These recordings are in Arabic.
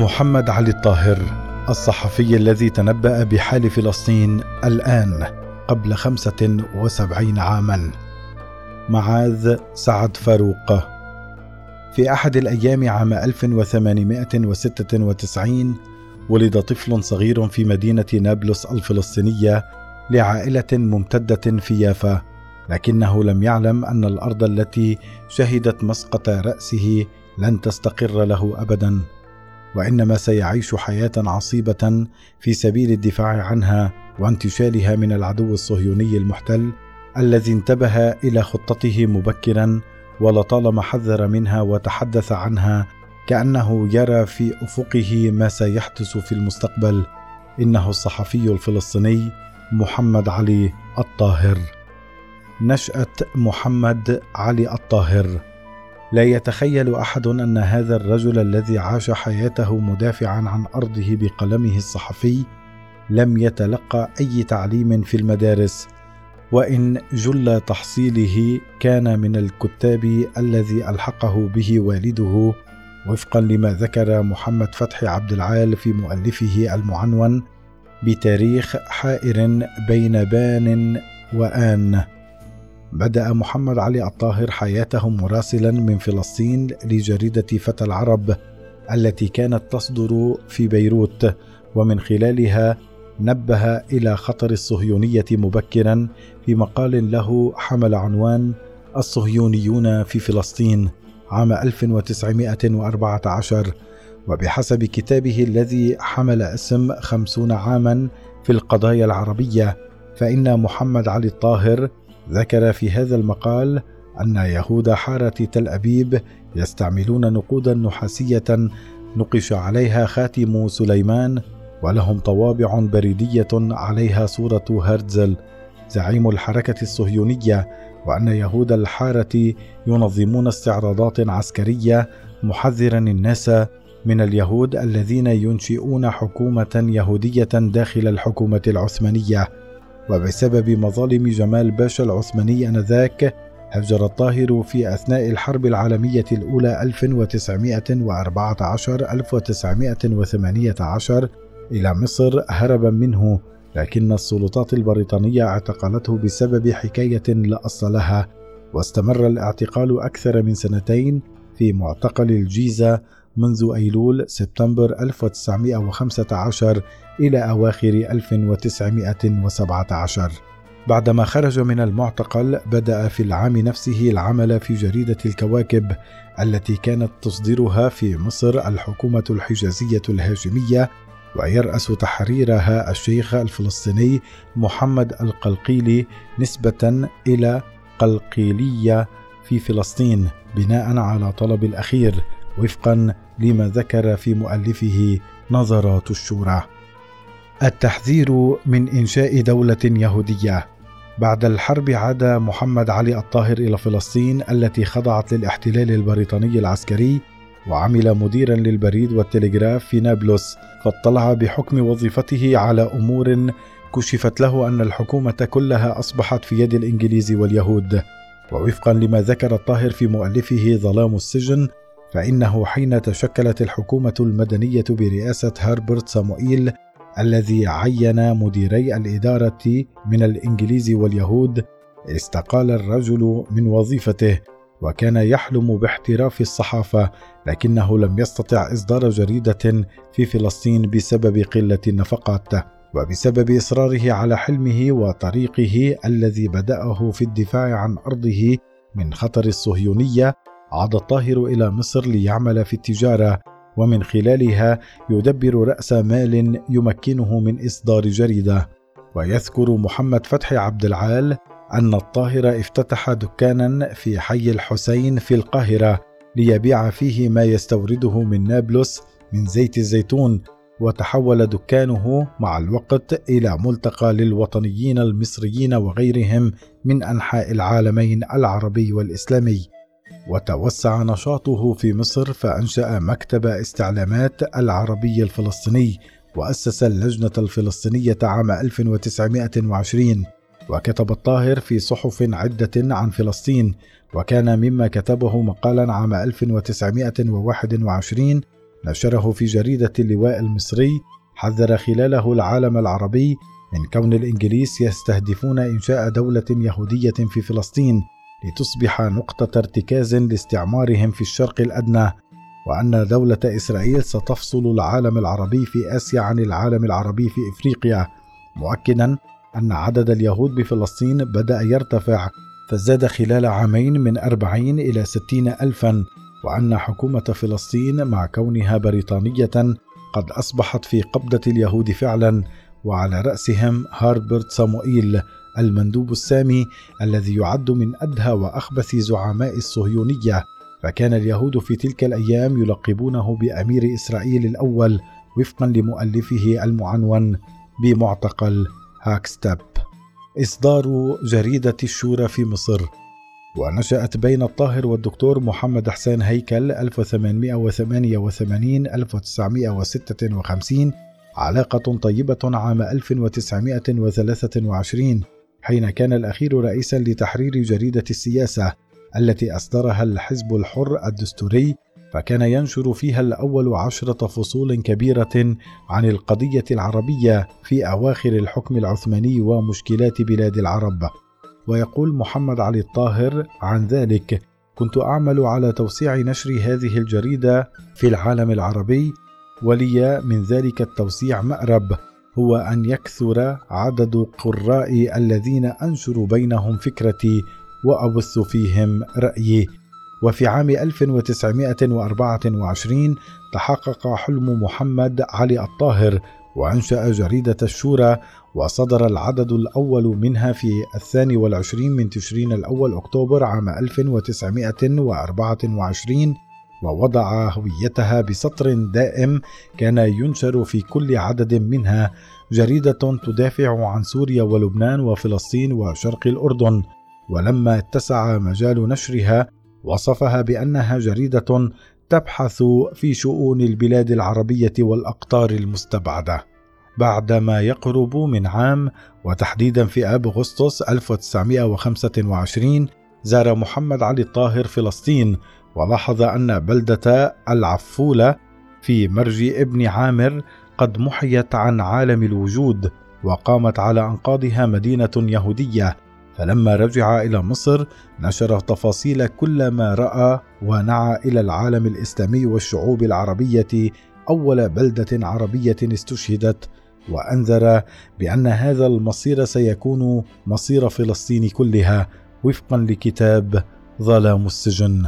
محمد علي الطاهر الصحفي الذي تنبأ بحال فلسطين الآن قبل خمسة وسبعين عاما. معاذ سعد فاروق. في أحد الأيام عام 1896 ولد طفل صغير في مدينة نابلس الفلسطينية لعائلة ممتدة في يافا لكنه لم يعلم أن الأرض التي شهدت مسقط رأسه لن تستقر له أبدا. وإنما سيعيش حياة عصيبة في سبيل الدفاع عنها وانتشالها من العدو الصهيوني المحتل الذي انتبه إلى خطته مبكرا ولطالما حذر منها وتحدث عنها كأنه يرى في أفقه ما سيحدث في المستقبل. إنه الصحفي الفلسطيني محمد علي الطاهر. نشأة محمد علي الطاهر. لا يتخيل أحد أن هذا الرجل الذي عاش حياته مدافعا عن أرضه بقلمه الصحفي لم يتلقى أي تعليم في المدارس وإن جل تحصيله كان من الكتاب الذي ألحقه به والده وفقا لما ذكر محمد فتحي عبد العال في مؤلفه المعنون بتاريخ حائر بين بان وآن. بدأ محمد علي الطاهر حياته مراسلا من فلسطين لجريدة فتى العرب التي كانت تصدر في بيروت ومن خلالها نبه إلى خطر الصهيونية مبكرا في مقال له حمل عنوان الصهيونيون في فلسطين عام 1914 وبحسب كتابه الذي حمل اسم خمسون عاما في القضايا العربية فإن محمد علي الطاهر ذكر في هذا المقال أن يهود حارة تل أبيب يستعملون نقودا نحاسية نقش عليها خاتم سليمان ولهم طوابع بريدية عليها صورة هرتزل زعيم الحركة الصهيونية وأن يهود الحارة ينظمون استعراضات عسكرية محذرا الناس من اليهود الذين ينشئون حكومة يهودية داخل الحكومة العثمانية. وبسبب مظالم جمال باشا العثماني آنذاك هجر الطاهر في أثناء الحرب العالمية الأولى 1914 1918 إلى مصر هربا منه لكن السلطات البريطانية اعتقلته بسبب حكاية لا أصل لها واستمر الاعتقال أكثر من سنتين في معتقل الجيزة منذ أيلول سبتمبر 1915 إلى أواخر 1917 بعدما خرج من المعتقل بدأ في العام نفسه العمل في جريدة الكواكب التي كانت تصدرها في مصر الحكومة الحجازية الهاشمية ويرأس تحريرها الشيخ الفلسطيني محمد القلقيلي نسبة إلى قلقيلية في فلسطين بناء على طلب الأخير. وفقا لما ذكر في مؤلفه نظرات الشورى. التحذير من إنشاء دولة يهودية. بعد الحرب عاد محمد علي الطاهر إلى فلسطين التي خضعت للاحتلال البريطاني العسكري وعمل مديرا للبريد والتلغراف في نابلس فاطلع بحكم وظيفته على أمور كشفت له أن الحكومة كلها أصبحت في يد الإنجليز واليهود. ووفقا لما ذكر الطاهر في مؤلفه ظلام السجن فإنه حين تشكلت الحكومة المدنية برئاسة هربرت صاموئيل الذي عين مديري الإدارة من الإنجليز واليهود استقال الرجل من وظيفته وكان يحلم باحتراف الصحافة لكنه لم يستطع إصدار جريدة في فلسطين بسبب قلة النفقات وبسبب إصراره على حلمه وطريقه الذي بدأه في الدفاع عن أرضه من خطر الصهيونية عاد الطاهر إلى مصر ليعمل في التجارة ومن خلالها يدبر رأس مال يمكنه من إصدار جريدة. ويذكر محمد فتحي عبد العال أن الطاهر افتتح دكانا في حي الحسين في القاهرة ليبيع فيه ما يستورده من نابلس من زيت الزيتون وتحول دكانه مع الوقت إلى ملتقى للوطنيين المصريين وغيرهم من أنحاء العالمين العربي والإسلامي. وتوسع نشاطه في مصر فأنشأ مكتب استعلامات العربي الفلسطيني وأسس اللجنة الفلسطينية عام 1920 وكتب الطاهر في صحف عدة عن فلسطين وكان مما كتبه مقالا عام 1921 نشره في جريدة اللواء المصري حذر خلاله العالم العربي من كون الإنجليز يستهدفون إنشاء دولة يهودية في فلسطين. لتصبح نقطة ارتكاز لاستعمارهم في الشرق الأدنى وأن دولة إسرائيل ستفصل العالم العربي في آسيا عن العالم العربي في إفريقيا. مؤكدا أن عدد اليهود بفلسطين بدأ يرتفع فزاد خلال عامين من أربعين إلى ستين ألفا وأن حكومة فلسطين مع كونها بريطانية قد أصبحت في قبضة اليهود فعلا وعلى رأسهم هاربرت صاموئيل المندوب السامي الذي يعد من أدهى وأخبث زعماء الصهيونية فكان اليهود في تلك الأيام يلقبونه بأمير إسرائيل الأول وفقا لمؤلفه المعنون بمعتقل هاكستاب. إصدار جريدة الشورى في مصر. ونشأت بين الطاهر والدكتور محمد حسين هيكل 1888 1956 علاقة طيبة عام 1923 حين كان الأخير رئيسا لتحرير جريدة السياسة التي أصدرها الحزب الحر الدستوري فكان ينشر فيها الأول عشرة فصول كبيرة عن القضية العربية في أواخر الحكم العثماني ومشكلات بلاد العرب. ويقول محمد علي الطاهر عن ذلك كنت أعمل على توسيع نشر هذه الجريدة في العالم العربي ولي من ذلك التوسيع مأرب هو أن يكثر عدد قرائي الذين أنشر بينهم فكرتي وأبث فيهم رأيي. وفي عام 1924 تحقق حلم محمد علي الطاهر وأنشأ جريدة الشورى وصدر العدد الأول منها في الثاني والعشرين من تشرين الأول أكتوبر عام 1924 ووضع هويتها بسطر دائم كان ينشر في كل عدد منها جريدة تدافع عن سوريا ولبنان وفلسطين وشرق الأردن. ولما اتسع مجال نشرها وصفها بأنها جريدة تبحث في شؤون البلاد العربية والأقطار المستبعدة. بعدما يقرب من عام وتحديدا في اب اغسطس 1925 زار محمد علي الطاهر فلسطين ولاحظ أن بلدة العفولة في مرج ابن عامر قد محيت عن عالم الوجود وقامت على أنقاضها مدينة يهودية. فلما رجع إلى مصر نشر تفاصيل كل ما رأى ونعى إلى العالم الإسلامي والشعوب العربية. أول بلدة عربية استشهدت وأنذر بأن هذا المصير سيكون مصير فلسطين كلها وفقا لكتاب ظلام السجن.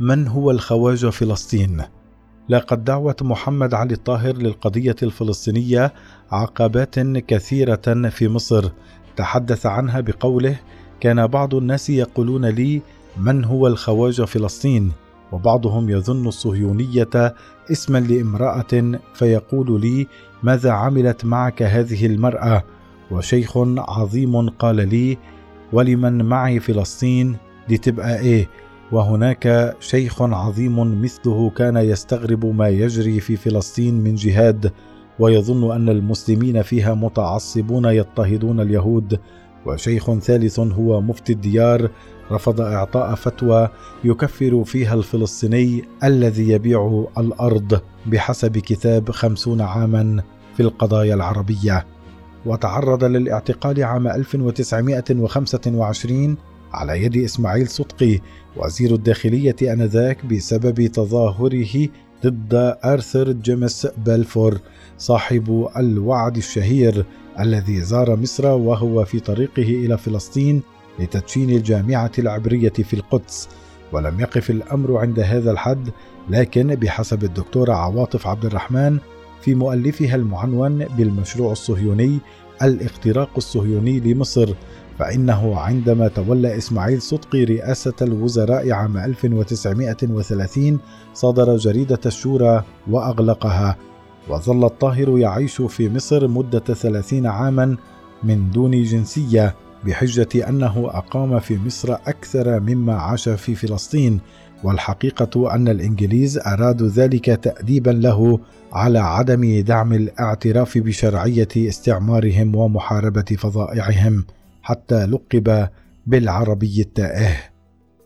من هو الخواجه فلسطين؟ لقد دعوت محمد علي الطاهر للقضية الفلسطينية عقبات كثيرة في مصر. تحدث عنها بقوله كان بعض الناس يقولون لي من هو الخواجه فلسطين؟ وبعضهم يظن الصهيونية اسما لامرأة فيقول لي ماذا عملت معك هذه المرأة؟ وشيخ عظيم قال لي ولمن معي فلسطين دي تبقى إيه؟ وهناك شيخ عظيم مثله كان يستغرب ما يجري في فلسطين من جهاد ويظن أن المسلمين فيها متعصبون يضطهدون اليهود. وشيخ ثالث هو مفتي الديار رفض إعطاء فتوى يكفر فيها الفلسطيني الذي يبيع الأرض بحسب كتاب خمسون عاما في القضايا العربية. وتعرض للاعتقال عام 1925 على يد إسماعيل صدقي وزير الداخلية آنذاك بسبب تظاهره ضد آرثر جيمس بلفور صاحب الوعد الشهير الذي زار مصر وهو في طريقه إلى فلسطين لتدشين الجامعة العبرية في القدس. ولم يقف الأمر عند هذا الحد لكن بحسب الدكتورة عواطف عبد الرحمن في مؤلفها المعنون بالمشروع الصهيوني الاختراق الصهيوني لمصر. فإنه عندما تولى إسماعيل صدقي رئاسة الوزراء عام 1930 صدر جريدة الشورى وأغلقها. وظل الطاهر يعيش في مصر مدة ثلاثين عاما من دون جنسية بحجة أنه أقام في مصر أكثر مما عاش في فلسطين. والحقيقة أن الإنجليز أرادوا ذلك تأديبا له على عدم دعم الاعتراف بشرعية استعمارهم ومحاربة فظائعهم حتى لقب بالعربي التائه.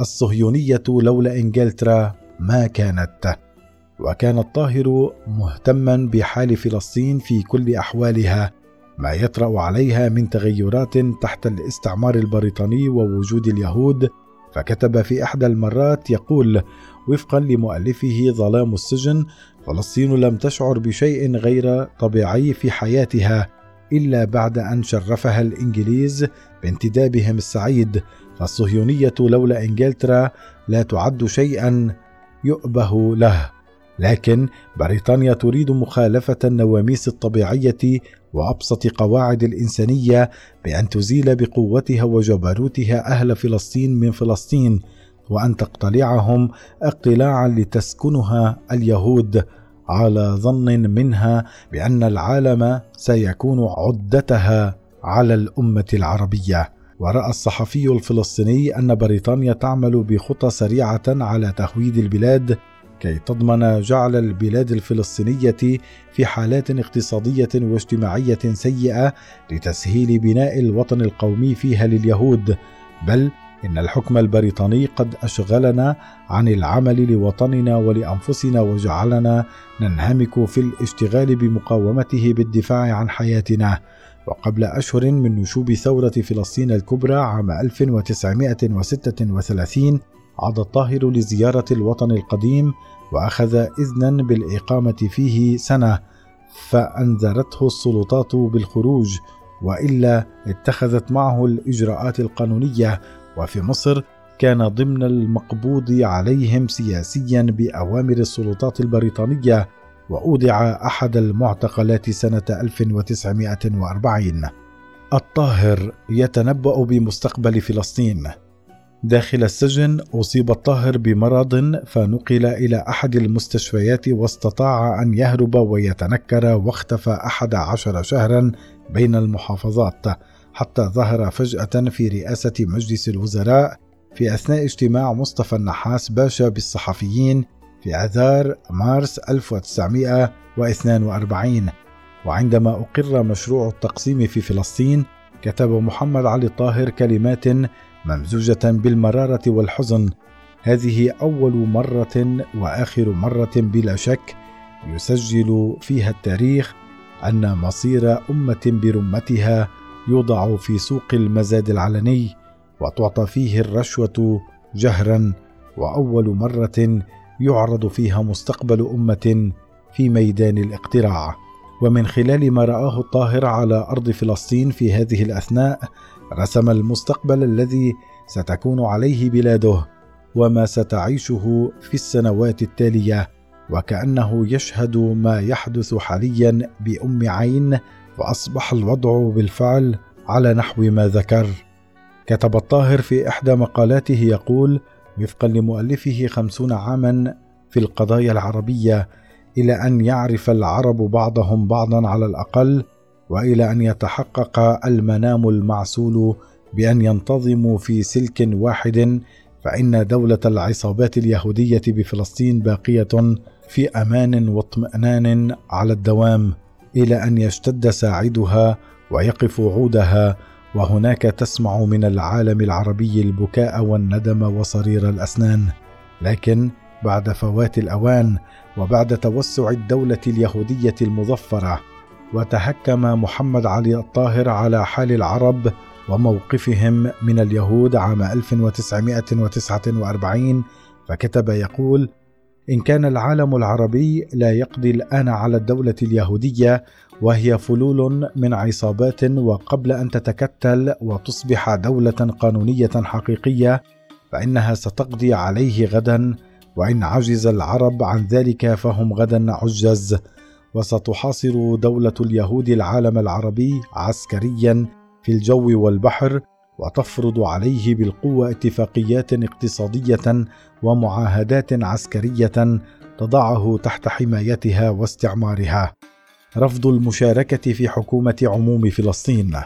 الصهيونية لولا إنجلترا ما كانت. وكان الطاهر مهتما بحال فلسطين في كل أحوالها ما يطرأ عليها من تغيرات تحت الاستعمار البريطاني ووجود اليهود. فكتب في إحدى المرات يقول وفقا لمؤلفه ظلام السجن فلسطين لم تشعر بشيء غير طبيعي في حياتها إلا بعد أن شرفها الإنجليز بانتدابهم السعيد فالصهيونية لولا إنجلترا لا تعد شيئا يؤبه له. لكن بريطانيا تريد مخالفة النواميس الطبيعية وأبسط قواعد الإنسانية بأن تزيل بقوتها وجبروتها أهل فلسطين من فلسطين وأن تقتلعهم اقتلاعا لتسكنها اليهود. على ظن منها بأن العالم سيكون عدتها على الأمة العربية. ورأى الصحفي الفلسطيني أن بريطانيا تعمل بخطى سريعة على تهويد البلاد كي تضمن جعل البلاد الفلسطينية في حالات اقتصادية واجتماعية سيئة لتسهيل بناء الوطن القومي فيها لليهود بل إن الحكم البريطاني قد أشغلنا عن العمل لوطننا ولأنفسنا وجعلنا ننهمك في الاشتغال بمقاومته بالدفاع عن حياتنا. وقبل أشهر من نشوب ثورة فلسطين الكبرى عام 1936 عاد الطاهر لزيارة الوطن القديم وأخذ إذنا بالإقامة فيه سنة فأنذرته السلطات بالخروج وإلا اتخذت معه الإجراءات القانونية وفي مصر كان ضمن المقبوض عليهم سياسيا بأوامر السلطات البريطانية وأودع أحد المعتقلات سنة 1940 الطاهر يتنبأ بمستقبل فلسطين. داخل السجن أصيب الطاهر بمرض فنقل إلى أحد المستشفيات واستطاع أن يهرب ويتنكر واختفى أحد عشر شهرا بين المحافظات. حتى ظهر فجأة في رئاسة مجلس الوزراء في أثناء اجتماع مصطفى النحاس باشا بالصحفيين في آذار مارس 1942 وعندما أقر مشروع التقسيم في فلسطين كتب محمد علي الطاهر كلمات ممزوجة بالمرارة والحزن. هذه أول مرة وآخر مرة بلا شك يسجل فيها التاريخ أن مصير أمة برمتها يوضع في سوق المزاد العلني وتعطى فيه الرشوة جهرا وأول مرة يعرض فيها مستقبل أمة في ميدان الاقتراع. ومن خلال ما رآه الطاهر على أرض فلسطين في هذه الأثناء رسم المستقبل الذي ستكون عليه بلاده وما ستعيشه في السنوات التالية وكأنه يشهد ما يحدث حاليا بأم عين واصبح الوضع بالفعل على نحو ما ذكر. كتب الطاهر في إحدى مقالاته يقول وفقا لمؤلفه خمسون عاما في القضايا العربية إلى أن يعرف العرب بعضهم بعضا على الأقل وإلى أن يتحقق المنام المعسول بأن ينتظموا في سلك واحد فإن دولة العصابات اليهودية بفلسطين باقية في أمان واطمئنان على الدوام. إلى أن يشتد ساعدها ويقف عودها وهناك تسمع من العالم العربي البكاء والندم وصرير الأسنان. لكن بعد فوات الأوان وبعد توسع الدولة اليهودية المظفرة وتهكم محمد علي الطاهر على حال العرب وموقفهم من اليهود عام 1949 فكتب يقول إن كان العالم العربي لا يقضي الآن على الدولة اليهودية وهي فلول من عصابات وقبل أن تتكتل وتصبح دولة قانونية حقيقية فإنها ستقضي عليه غدا وإن عجز العرب عن ذلك فهم غدا عجز وستحاصر دولة اليهود العالم العربي عسكريا في الجو والبحر وتفرض عليه بالقوة اتفاقيات اقتصادية ومعاهدات عسكرية تضعه تحت حمايتها واستعمارها. رفض المشاركة في حكومة عموم فلسطين.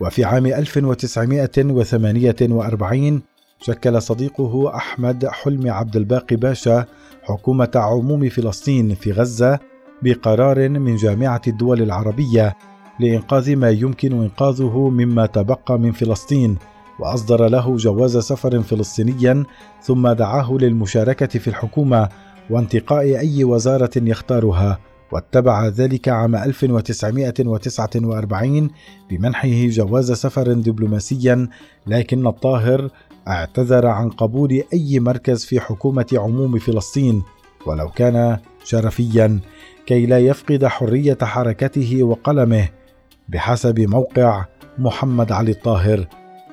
وفي عام 1948 شكل صديقه أحمد حلمي عبد الباقي باشا حكومة عموم فلسطين في غزة بقرار من جامعة الدول العربية لإنقاذ ما يمكن إنقاذه مما تبقى من فلسطين وأصدر له جواز سفر فلسطينيا ثم دعاه للمشاركة في الحكومة وانتقاء أي وزارة يختارها واتبع ذلك عام 1949 بمنحه جواز سفر دبلوماسيا لكن الطاهر اعتذر عن قبول أي مركز في حكومة عموم فلسطين ولو كان شرفيا كي لا يفقد حرية حركته وقلمه. بحسب موقع محمد علي الطاهر.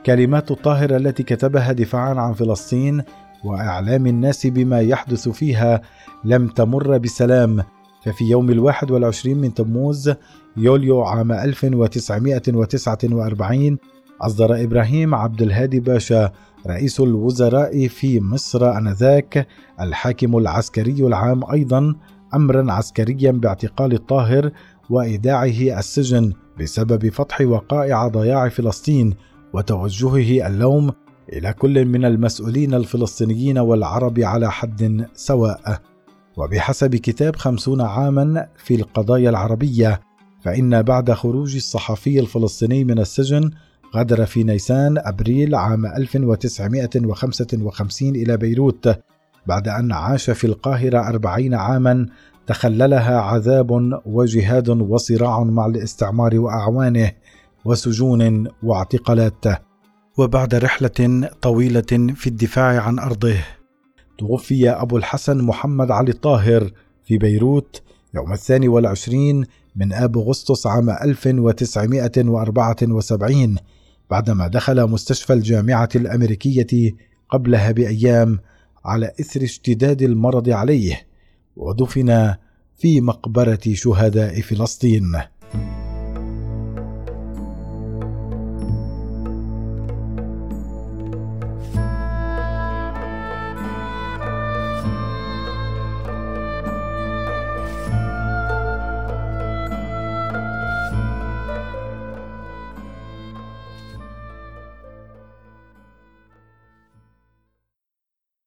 كلمات الطاهر التي كتبها دفاعا عن فلسطين وإعلام الناس بما يحدث فيها لم تمر بسلام. ففي يوم الواحد والعشرين من تموز يوليو عام 1949 أصدر إبراهيم عبد الهادي باشا رئيس الوزراء في مصر آنذاك الحاكم العسكري العام أيضا أمرا عسكريا باعتقال الطاهر وإيداعه السجن بسبب فتح وقائع ضياع فلسطين وتوجهه اللوم إلى كل من المسؤولين الفلسطينيين والعرب على حد سواء. وبحسب كتاب خمسون عاما في القضايا العربية فإن بعد خروج الصحفي الفلسطيني من السجن غادر في نيسان أبريل عام 1955 إلى بيروت بعد أن عاش في القاهرة أربعين عاما تخللها عذاب وجهاد وصراع مع الاستعمار وأعوانه وسجون واعتقالات. وبعد رحلة طويلة في الدفاع عن أرضه توفي أبو الحسن محمد علي الطاهر في بيروت يوم الثاني والعشرين من آب أغسطس عام 1974 بعدما دخل مستشفى الجامعة الأمريكية قبلها بأيام على إثر اشتداد المرض عليه. ودفن في مقبرة شهداء فلسطين.